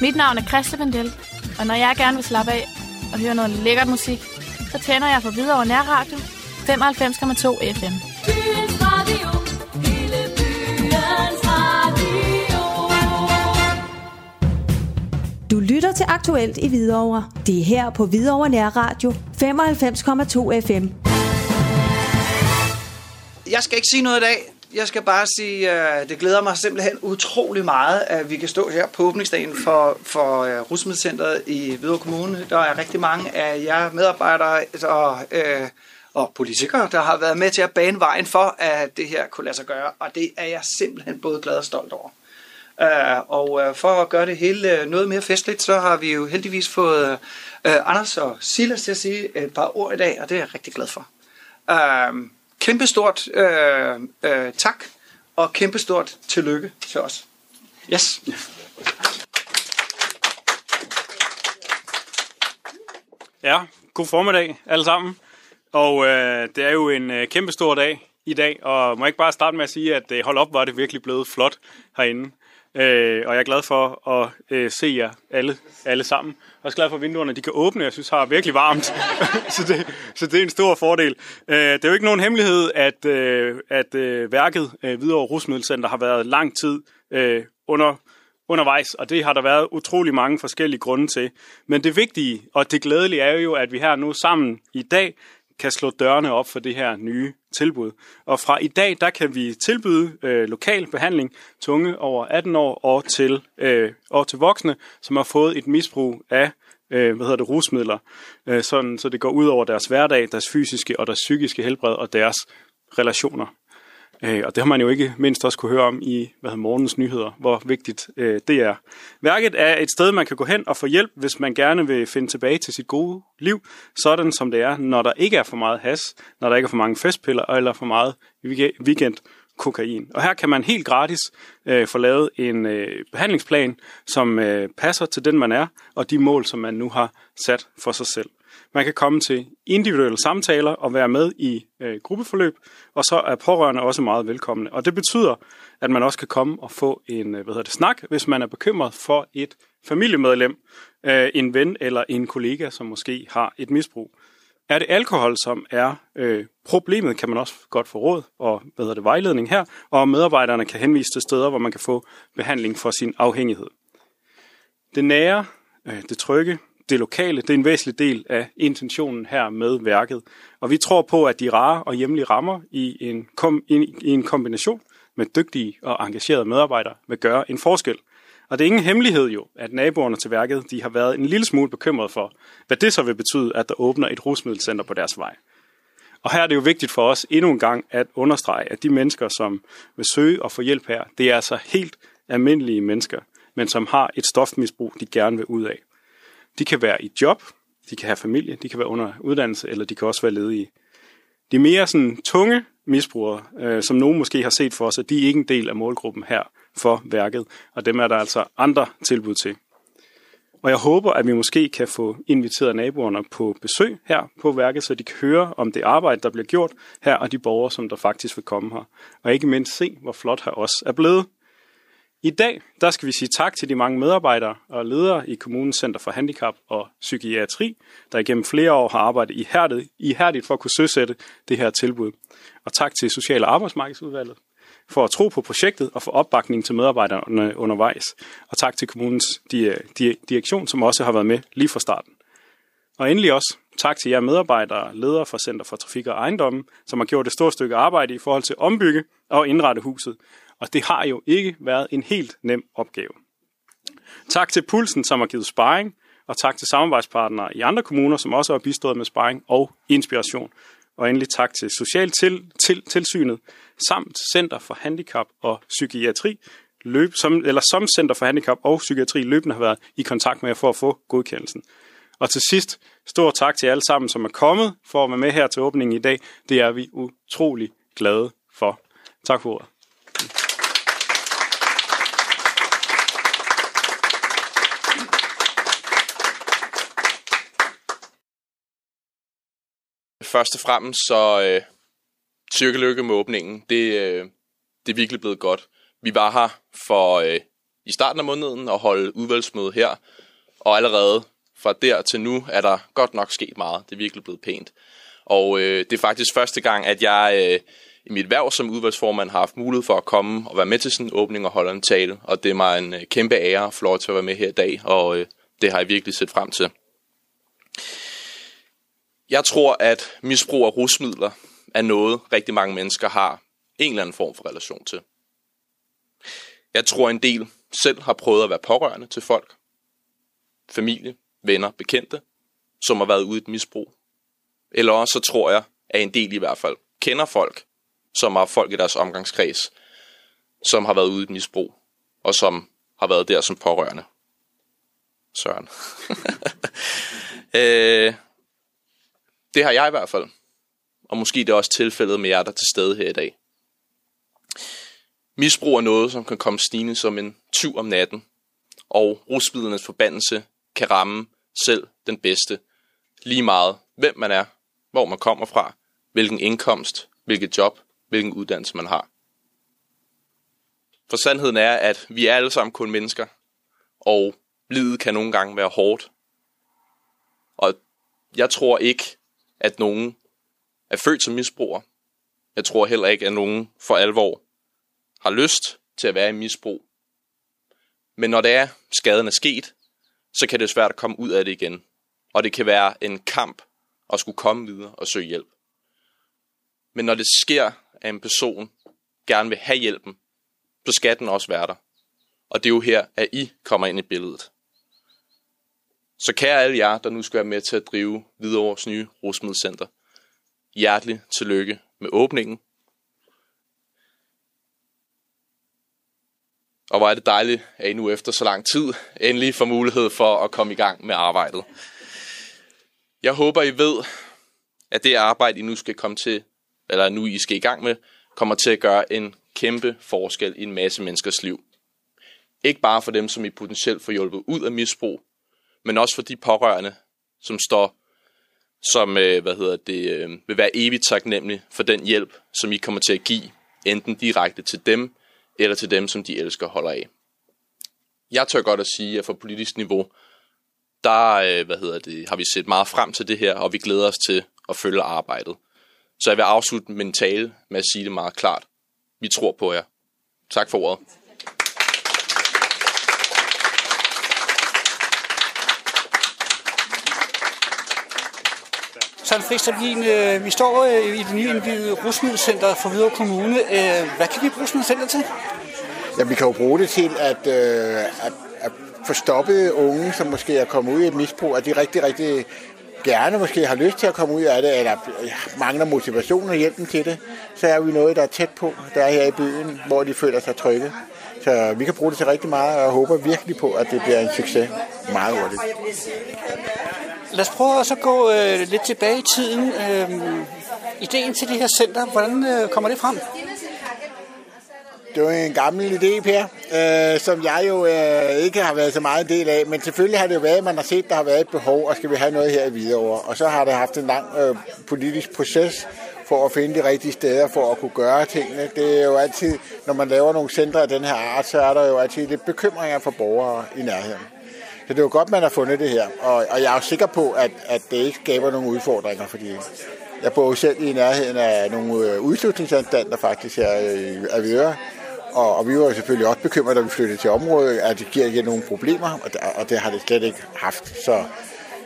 Mit navn er Christa Vendel, og når jeg gerne vil slappe af og høre noget lækkert musik, så tænder jeg for videre over nærradio 95,2 FM. Byens radio, hele byens radio. Du lytter til Aktuelt i Hvidovre. Det er her på Hvidovre Nærradio 95,2 FM. Jeg skal ikke sige noget i dag. Jeg skal bare sige, øh, det glæder mig simpelthen utrolig meget, at vi kan stå her på åbningsdagen for, for øh, uh, Rusmiddelcenteret i Hvidovre Kommune. Der er rigtig mange af jer medarbejdere og, øh, og politikere, der har været med til at bane vejen for, at det her kunne lade sig gøre. Og det er jeg simpelthen både glad og stolt over. Uh, og uh, for at gøre det hele uh, noget mere festligt, så har vi jo heldigvis fået uh, Anders og Silas til at sige et par ord i dag, og det er jeg rigtig glad for. Uh, kæmpestort øh, øh, tak, og kæmpestort tillykke til os. Yes. Ja, god formiddag alle sammen. Og øh, det er jo en øh, kæmpe stor dag i dag, og må jeg ikke bare starte med at sige, at øh, hold op, var det virkelig blevet flot herinde. Øh, og jeg er glad for at øh, se jer alle, alle sammen. Jeg er også glad for, at vinduerne de kan åbne. Jeg synes, det har virkelig varmt. så, det, så det er en stor fordel. Øh, det er jo ikke nogen hemmelighed, at, øh, at øh, værket øh, Hvidovre Rusmiddelcenter har været lang tid øh, under undervejs, og det har der været utrolig mange forskellige grunde til. Men det vigtige og det glædelige er jo, at vi her nu sammen i dag kan slå dørene op for det her nye tilbud. Og fra i dag, der kan vi tilbyde øh, lokal behandling til unge over 18 år og til, øh, og til voksne, som har fået et misbrug af øh, hvad hedder det, rusmidler, øh, sådan, så det går ud over deres hverdag, deres fysiske og deres psykiske helbred og deres relationer. Øh, og det har man jo ikke mindst også kunne høre om i hvad hedder, morgens nyheder, hvor vigtigt øh, det er. Værket er et sted, man kan gå hen og få hjælp, hvis man gerne vil finde tilbage til sit gode liv, sådan som det er, når der ikke er for meget has, når der ikke er for mange festpiller, eller for meget weekend kokain. Og her kan man helt gratis øh, få lavet en øh, behandlingsplan, som øh, passer til den, man er, og de mål, som man nu har sat for sig selv. Man kan komme til individuelle samtaler og være med i øh, gruppeforløb, og så er pårørende også meget velkomne. Og det betyder, at man også kan komme og få en øh, hvad hedder det, snak, hvis man er bekymret for et familiemedlem, øh, en ven eller en kollega, som måske har et misbrug. Er det alkohol, som er øh, problemet, kan man også godt få råd og hvad hedder det, vejledning her, og medarbejderne kan henvise til steder, hvor man kan få behandling for sin afhængighed. Det nære, øh, det trygge, det lokale, det er en væsentlig del af intentionen her med værket. Og vi tror på, at de rare og hjemlige rammer i en, kom, i, i en kombination med dygtige og engagerede medarbejdere vil gøre en forskel. Og det er ingen hemmelighed jo, at naboerne til værket de har været en lille smule bekymret for, hvad det så vil betyde, at der åbner et rusmiddelcenter på deres vej. Og her er det jo vigtigt for os endnu en gang at understrege, at de mennesker, som vil søge og få hjælp her, det er altså helt almindelige mennesker, men som har et stofmisbrug, de gerne vil ud af. De kan være i job, de kan have familie, de kan være under uddannelse, eller de kan også være ledige. De mere sådan tunge misbrugere, øh, som nogen måske har set for sig, de er ikke en del af målgruppen her for værket, og dem er der altså andre tilbud til. Og jeg håber, at vi måske kan få inviteret naboerne på besøg her på værket, så de kan høre om det arbejde, der bliver gjort her, og de borgere, som der faktisk vil komme her. Og ikke mindst se, hvor flot her også er blevet. I dag der skal vi sige tak til de mange medarbejdere og ledere i Kommunens Center for Handicap og Psykiatri, der igennem flere år har arbejdet ihærdigt, ihærdigt for at kunne søsætte det her tilbud. Og tak til Social- og Arbejdsmarkedsudvalget for at tro på projektet og for opbakning til medarbejderne undervejs. Og tak til kommunens direktion, som også har været med lige fra starten. Og endelig også tak til jer medarbejdere, og ledere fra Center for Trafik og Ejendommen, som har gjort et stort stykke arbejde i forhold til at ombygge og indrette huset. Og det har jo ikke været en helt nem opgave. Tak til Pulsen, som har givet sparring, og tak til samarbejdspartnere i andre kommuner, som også har bistået med sparring og inspiration. Og endelig tak til Social til, til, Tilsynet samt Center for Handicap og Psykiatri, løb, som, eller som Center for Handicap og Psykiatri løbende har været i kontakt med for at få godkendelsen. Og til sidst, stor tak til alle sammen, som er kommet for at være med her til åbningen i dag. Det er vi utrolig glade for. Tak for ordet. Først og fremmest så øh, tyrkelykke med åbningen. Det, øh, det er virkelig blevet godt. Vi var her for øh, i starten af måneden at holde udvalgsmøde her. Og allerede fra der til nu er der godt nok sket meget. Det er virkelig blevet pænt. Og øh, det er faktisk første gang, at jeg øh, i mit værv som udvalgsformand har haft mulighed for at komme og være med til sådan en åbning og holde en tale. Og det er mig en øh, kæmpe ære og lov til at være med her i dag, og øh, det har jeg virkelig set frem til. Jeg tror, at misbrug af rusmidler er noget, rigtig mange mennesker har en eller anden form for relation til. Jeg tror, en del selv har prøvet at være pårørende til folk, familie, venner, bekendte, som har været ude i et misbrug. Eller også så tror jeg, at en del i hvert fald kender folk, som har folk i deres omgangskreds, som har været ude i et misbrug, og som har været der som pårørende. Søren. øh, det har jeg i hvert fald. Og måske det er også tilfældet med jer, der er til stede her i dag. Misbrug er noget, som kan komme snigende som en tyv om natten, og rusmidlernes forbandelse kan ramme selv den bedste. Lige meget, hvem man er, hvor man kommer fra, hvilken indkomst, hvilket job, hvilken uddannelse man har. For sandheden er, at vi er alle sammen kun mennesker, og livet kan nogle gange være hårdt. Og jeg tror ikke, at nogen er født som misbruger. Jeg tror heller ikke, at nogen for alvor har lyst til at være i misbrug. Men når det er, skaden er sket, så kan det være svært at komme ud af det igen. Og det kan være en kamp at skulle komme videre og søge hjælp. Men når det sker, at en person gerne vil have hjælpen, så skal den også være der. Og det er jo her, at I kommer ind i billedet. Så kære alle jer, der nu skal være med til at drive Hvidovres nye rusmiddelcenter, hjertelig tillykke med åbningen. Og hvor er det dejligt, at I nu efter så lang tid endelig får mulighed for at komme i gang med arbejdet. Jeg håber, I ved, at det arbejde, I nu skal komme til, eller nu I skal i gang med, kommer til at gøre en kæmpe forskel i en masse menneskers liv. Ikke bare for dem, som I potentielt får hjulpet ud af misbrug, men også for de pårørende, som står som øh, hvad hedder det, øh, vil være evigt taknemmelig for den hjælp, som I kommer til at give, enten direkte til dem, eller til dem, som de elsker og holder af. Jeg tør godt at sige, at fra politisk niveau, der øh, hvad hedder det, har vi set meget frem til det her, og vi glæder os til at følge arbejdet. Så jeg vil afslutte min tale med at sige det meget klart. Vi tror på jer. Tak for ordet. Søren Friis øh, vi står øh, i det nye rusmiddelcenter for Hvidovre Kommune. Øh, hvad kan vi bruge rusmiddelcenter til? Ja, vi kan jo bruge det til at, øh, at, at få stoppet unge, som måske er kommet ud i et misbrug, at de rigtig, rigtig gerne måske har lyst til at komme ud af det, eller mangler motivation og hjælpen til det, så er vi noget, der er tæt på, der er her i byen, hvor de føler sig trygge. Så vi kan bruge det til rigtig meget, og jeg håber virkelig på, at det bliver en succes meget hurtigt. Lad os prøve at så gå øh, lidt tilbage i tiden. Øh, ideen til det her center, hvordan øh, kommer det frem? Det var en gammel idé, Per, øh, som jeg jo øh, ikke har været så meget en del af. Men selvfølgelig har det jo været, at man har set, at der har været et behov, og skal vi have noget her i Hvidovre. Og så har det haft en lang øh, politisk proces for at finde de rigtige steder for at kunne gøre tingene. Det er jo altid, når man laver nogle centre af den her art, så er der jo altid lidt bekymringer for borgere i nærheden. Så det er jo godt, man har fundet det her. Og, og jeg er jo sikker på, at, at det ikke skaber nogle udfordringer, fordi jeg bor jo selv i nærheden af nogle øh, udslutningsanstalter faktisk her i Avedøre. Og, og vi var jo selvfølgelig også bekymrede, da vi flyttede til området, at det giver ikke nogen problemer, og, det- og det har det slet ikke haft. Så,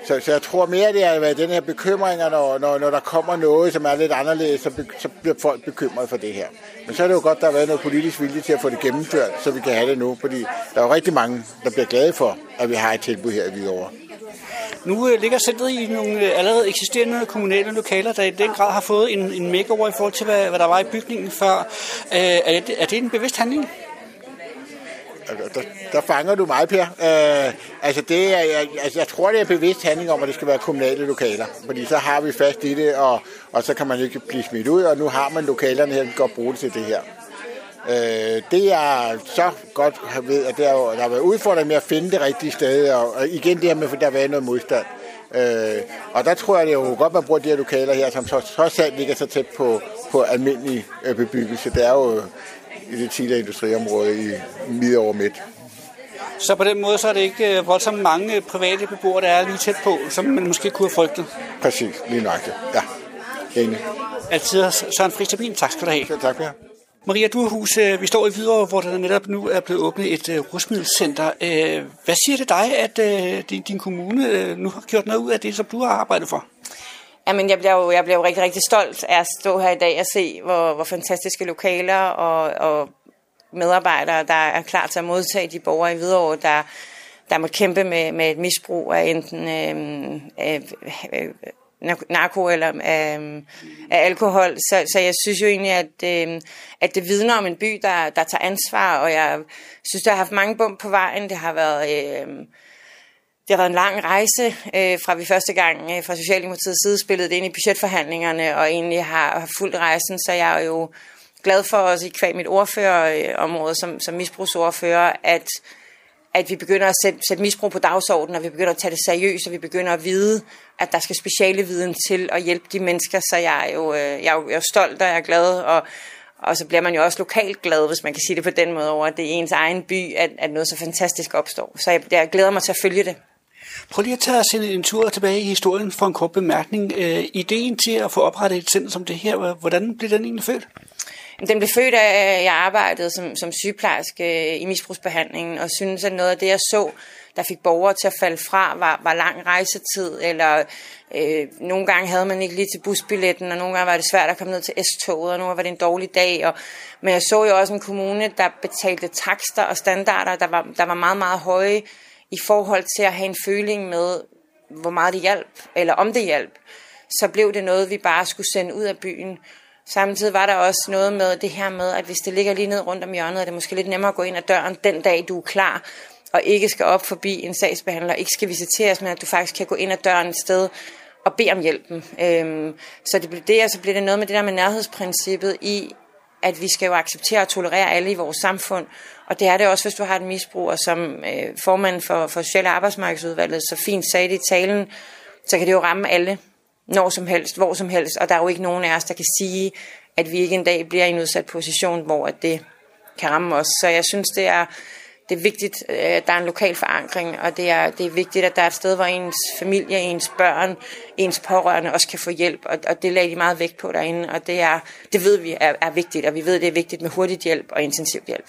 så, så jeg tror mere, det er været den her bekymringer, når, når, når der kommer noget, som er lidt anderledes, så, be, så bliver folk bekymret for det her. Men så er det jo godt, der har været noget politisk vilje til at få det gennemført, så vi kan have det nu, fordi der er jo rigtig mange, der bliver glade for, at vi har et tilbud her i Hvidovre. Nu øh, ligger centret i nogle øh, allerede eksisterende kommunale lokaler, der i den grad har fået en, en makeover i forhold til, hvad, hvad der var i bygningen før. Øh, er, det, er det en bevidst handling? Altså, der, der fanger du mig, Per. Øh, altså, det er, jeg, altså, jeg tror, det er bevidst handling om, at det skal være kommunale lokaler. Fordi så har vi fast i det, og, og så kan man ikke blive smidt ud, og nu har man lokalerne her, vi kan godt bruge det til det her. Øh, det jeg så godt ved, at der, er der har været udfordring med at finde det rigtige sted, og, og igen det her med, at der har været noget modstand. Øh, og der tror jeg, det er jo godt, man bruger de her lokaler her, som så, trods alt ligger så tæt på, på almindelig øh, bebyggelse. Det er jo i det tidligere industriområde i Hvidovre Midt. Så på den måde så er det ikke øh, voldsomt mange øh, private beboere, der er lige tæt på, som man måske kunne have frygtet. Præcis, lige nøjagtigt. Ja, enig. Altid Søren Friis Stabin, tak skal du have. Selv tak jer. Maria Durhus, øh, vi står i Hvidovre, hvor der netop nu er blevet åbnet et øh, rusmiddelcenter. Øh, Hvad siger det dig, at øh, din, kommune øh, nu har gjort noget ud af det, som du har arbejdet for? Jamen, jeg bliver, jo, jeg bliver jo rigtig, rigtig stolt af at stå her i dag og se, hvor, hvor fantastiske lokaler og, og medarbejdere, der er klar til at modtage de borgere i Hvidovre, der, der må kæmpe med, med et misbrug af enten øh, øh, øh, narko eller øh, af alkohol. Så, så jeg synes jo egentlig, at, øh, at det vidner om en by, der, der tager ansvar, og jeg synes, der har haft mange bump på vejen. Det har været... Øh, det har været en lang rejse, øh, fra vi første gang øh, fra Socialdemokratiets side spillede det ind i budgetforhandlingerne, og egentlig har, har fuldt rejsen, så jeg er jo glad for os i kvæg mit ordførerområde som, som misbrugsordfører, at, at vi begynder at sætte, sætte misbrug på dagsordenen, og vi begynder at tage det seriøst, og vi begynder at vide, at der skal speciale viden til at hjælpe de mennesker, så jeg er jo, øh, jeg er jo, jeg er stolt, og jeg er glad, og, og så bliver man jo også lokalt glad, hvis man kan sige det på den måde, over at det er ens egen by, at, at noget så fantastisk opstår. Så jeg, jeg glæder mig til at følge det. Prøv lige at tage os en, en tur tilbage i historien for en kort bemærkning. Øh, ideen til at få oprettet et center som det her, hvordan blev den egentlig født? Den blev født af, at jeg arbejdede som, som sygeplejerske øh, i misbrugsbehandlingen, og synes, at noget af det, jeg så, der fik borgere til at falde fra, var, var lang rejsetid, eller øh, nogle gange havde man ikke lige til busbilletten, og nogle gange var det svært at komme ned til S-toget, og nogle gange var det en dårlig dag. Og, men jeg så jo også en kommune, der betalte takster og standarder, der var, der var meget, meget høje i forhold til at have en føling med, hvor meget det hjalp, eller om det hjalp. Så blev det noget, vi bare skulle sende ud af byen. Samtidig var der også noget med det her med, at hvis det ligger lige ned rundt om hjørnet, er det måske lidt nemmere at gå ind ad døren den dag, du er klar, og ikke skal op forbi en sagsbehandler, ikke skal visiteres, men at du faktisk kan gå ind ad døren et sted og bede om hjælpen. Øhm, så det blev det, og så blev det noget med det der med nærhedsprincippet i, at vi skal jo acceptere og tolerere alle i vores samfund, og det er det også, hvis du har et misbrug, og som øh, formanden for, for Sociale Arbejdsmarkedsudvalget så fint sagde det i talen, så kan det jo ramme alle, når som helst, hvor som helst, og der er jo ikke nogen af os, der kan sige, at vi ikke en dag bliver i en udsat position, hvor at det kan ramme os. Så jeg synes, det er, det er vigtigt, øh, at der er en lokal forankring, og det er, det er vigtigt, at der er et sted, hvor ens familie, ens børn, ens pårørende også kan få hjælp, og, og det lagde de meget vægt på derinde, og det, er, det ved vi er, er vigtigt, og vi ved, det er vigtigt med hurtigt hjælp og intensiv hjælp.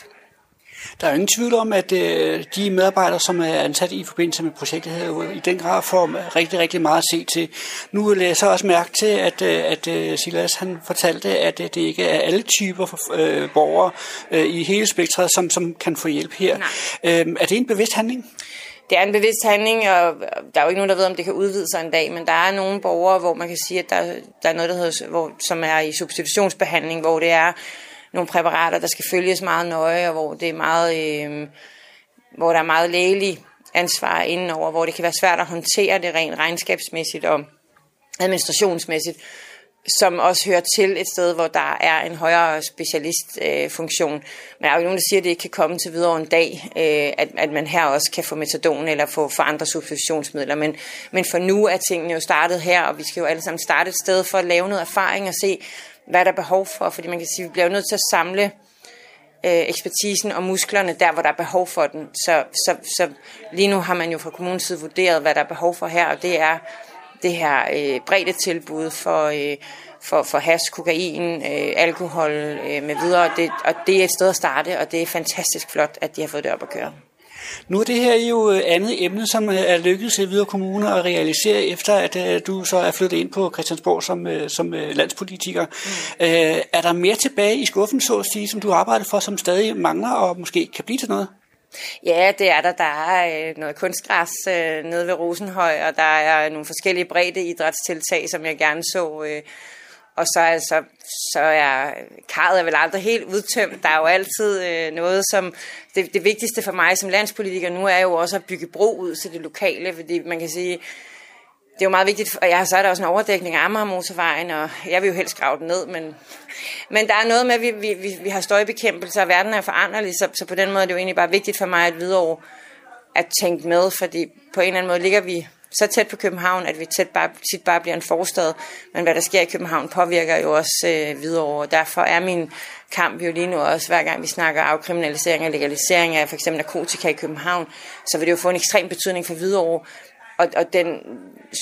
Der er jo ingen tvivl om, at øh, de medarbejdere, som er ansat i forbindelse med projektet her, i den grad får rigtig, rigtig meget at se til. Nu læser jeg så også mærke til, at, øh, at Silas han fortalte, at det ikke er alle typer for, øh, borgere øh, i hele spektret, som, som kan få hjælp her. Øh, er det en bevidst handling? Det er en bevidst handling, og der er jo ikke nogen, der ved, om det kan udvide sig en dag, men der er nogle borgere, hvor man kan sige, at der, der er noget, der hedder, hvor, som er i substitutionsbehandling, hvor det er nogle præparater, der skal følges meget nøje, og hvor det er meget, øh, hvor der er meget lægelig ansvar indenover, hvor det kan være svært at håndtere det rent regnskabsmæssigt og administrationsmæssigt, som også hører til et sted, hvor der er en højere specialistfunktion. Øh. Men der er jo nogen, der siger, at det ikke kan komme til videre en dag, øh, at, at man her også kan få metadon eller få for andre substitutionsmidler. Men, men for nu er tingene jo startet her, og vi skal jo alle sammen starte et sted for at lave noget erfaring og se, hvad der er behov for, fordi man kan sige, at vi bliver nødt til at samle øh, ekspertisen og musklerne der, hvor der er behov for den. Så, så, så lige nu har man jo fra kommunens side vurderet, hvad der er behov for her, og det er det her øh, brede tilbud for, øh, for, for has, kokain, øh, alkohol øh, med videre. Det, og det er et sted at starte, og det er fantastisk flot, at de har fået det op at køre. Nu er det her jo øh, andet emne, som øh, er lykkedes i videre kommuner at realisere, efter at øh, du så er flyttet ind på Christiansborg som, som landspolitiker. Mm. Er der mere tilbage i skuffen, så at sige, som du arbejder for, som stadig mangler og måske kan blive til noget? Ja, det er der. Der er øh, noget kunstgræs øh, nede ved Rosenhøj, og der er nogle forskellige bredde idrætstiltag, som jeg gerne så øh. og så, altså, så er karret er vel aldrig helt udtømt. Der er jo altid øh, noget, som... Det, det vigtigste for mig som landspolitiker nu er jo også at bygge bro ud til det lokale, fordi man kan sige, det er jo meget vigtigt, og ja, så er der også en overdækning af Amager-motorvejen, og jeg vil jo helst grave den ned, men, men der er noget med, at vi, vi, vi, vi har støjbekæmpelse, og verden er foranderlig, så, så på den måde er det jo egentlig bare vigtigt for mig at videre at tænke med, fordi på en eller anden måde ligger vi så tæt på København, at vi tæt bare, tit bare bliver en forstad. Men hvad der sker i København påvirker jo også øh, videre og derfor er min kamp jo lige nu også, hver gang vi snakker afkriminalisering og legalisering af for eksempel narkotika i København, så vil det jo få en ekstrem betydning for Hvidovre, og, og den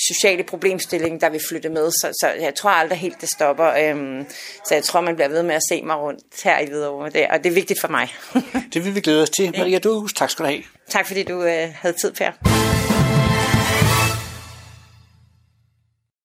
sociale problemstilling, der vil flytte med. Så, så jeg tror aldrig helt, det stopper. Øhm, så jeg tror, man bliver ved med at se mig rundt her i Hvidovre. Det, og det er vigtigt for mig. Det vil vi glæde os til. Maria Duhus, tak skal du have. tak fordi du øh, havde tid, Per.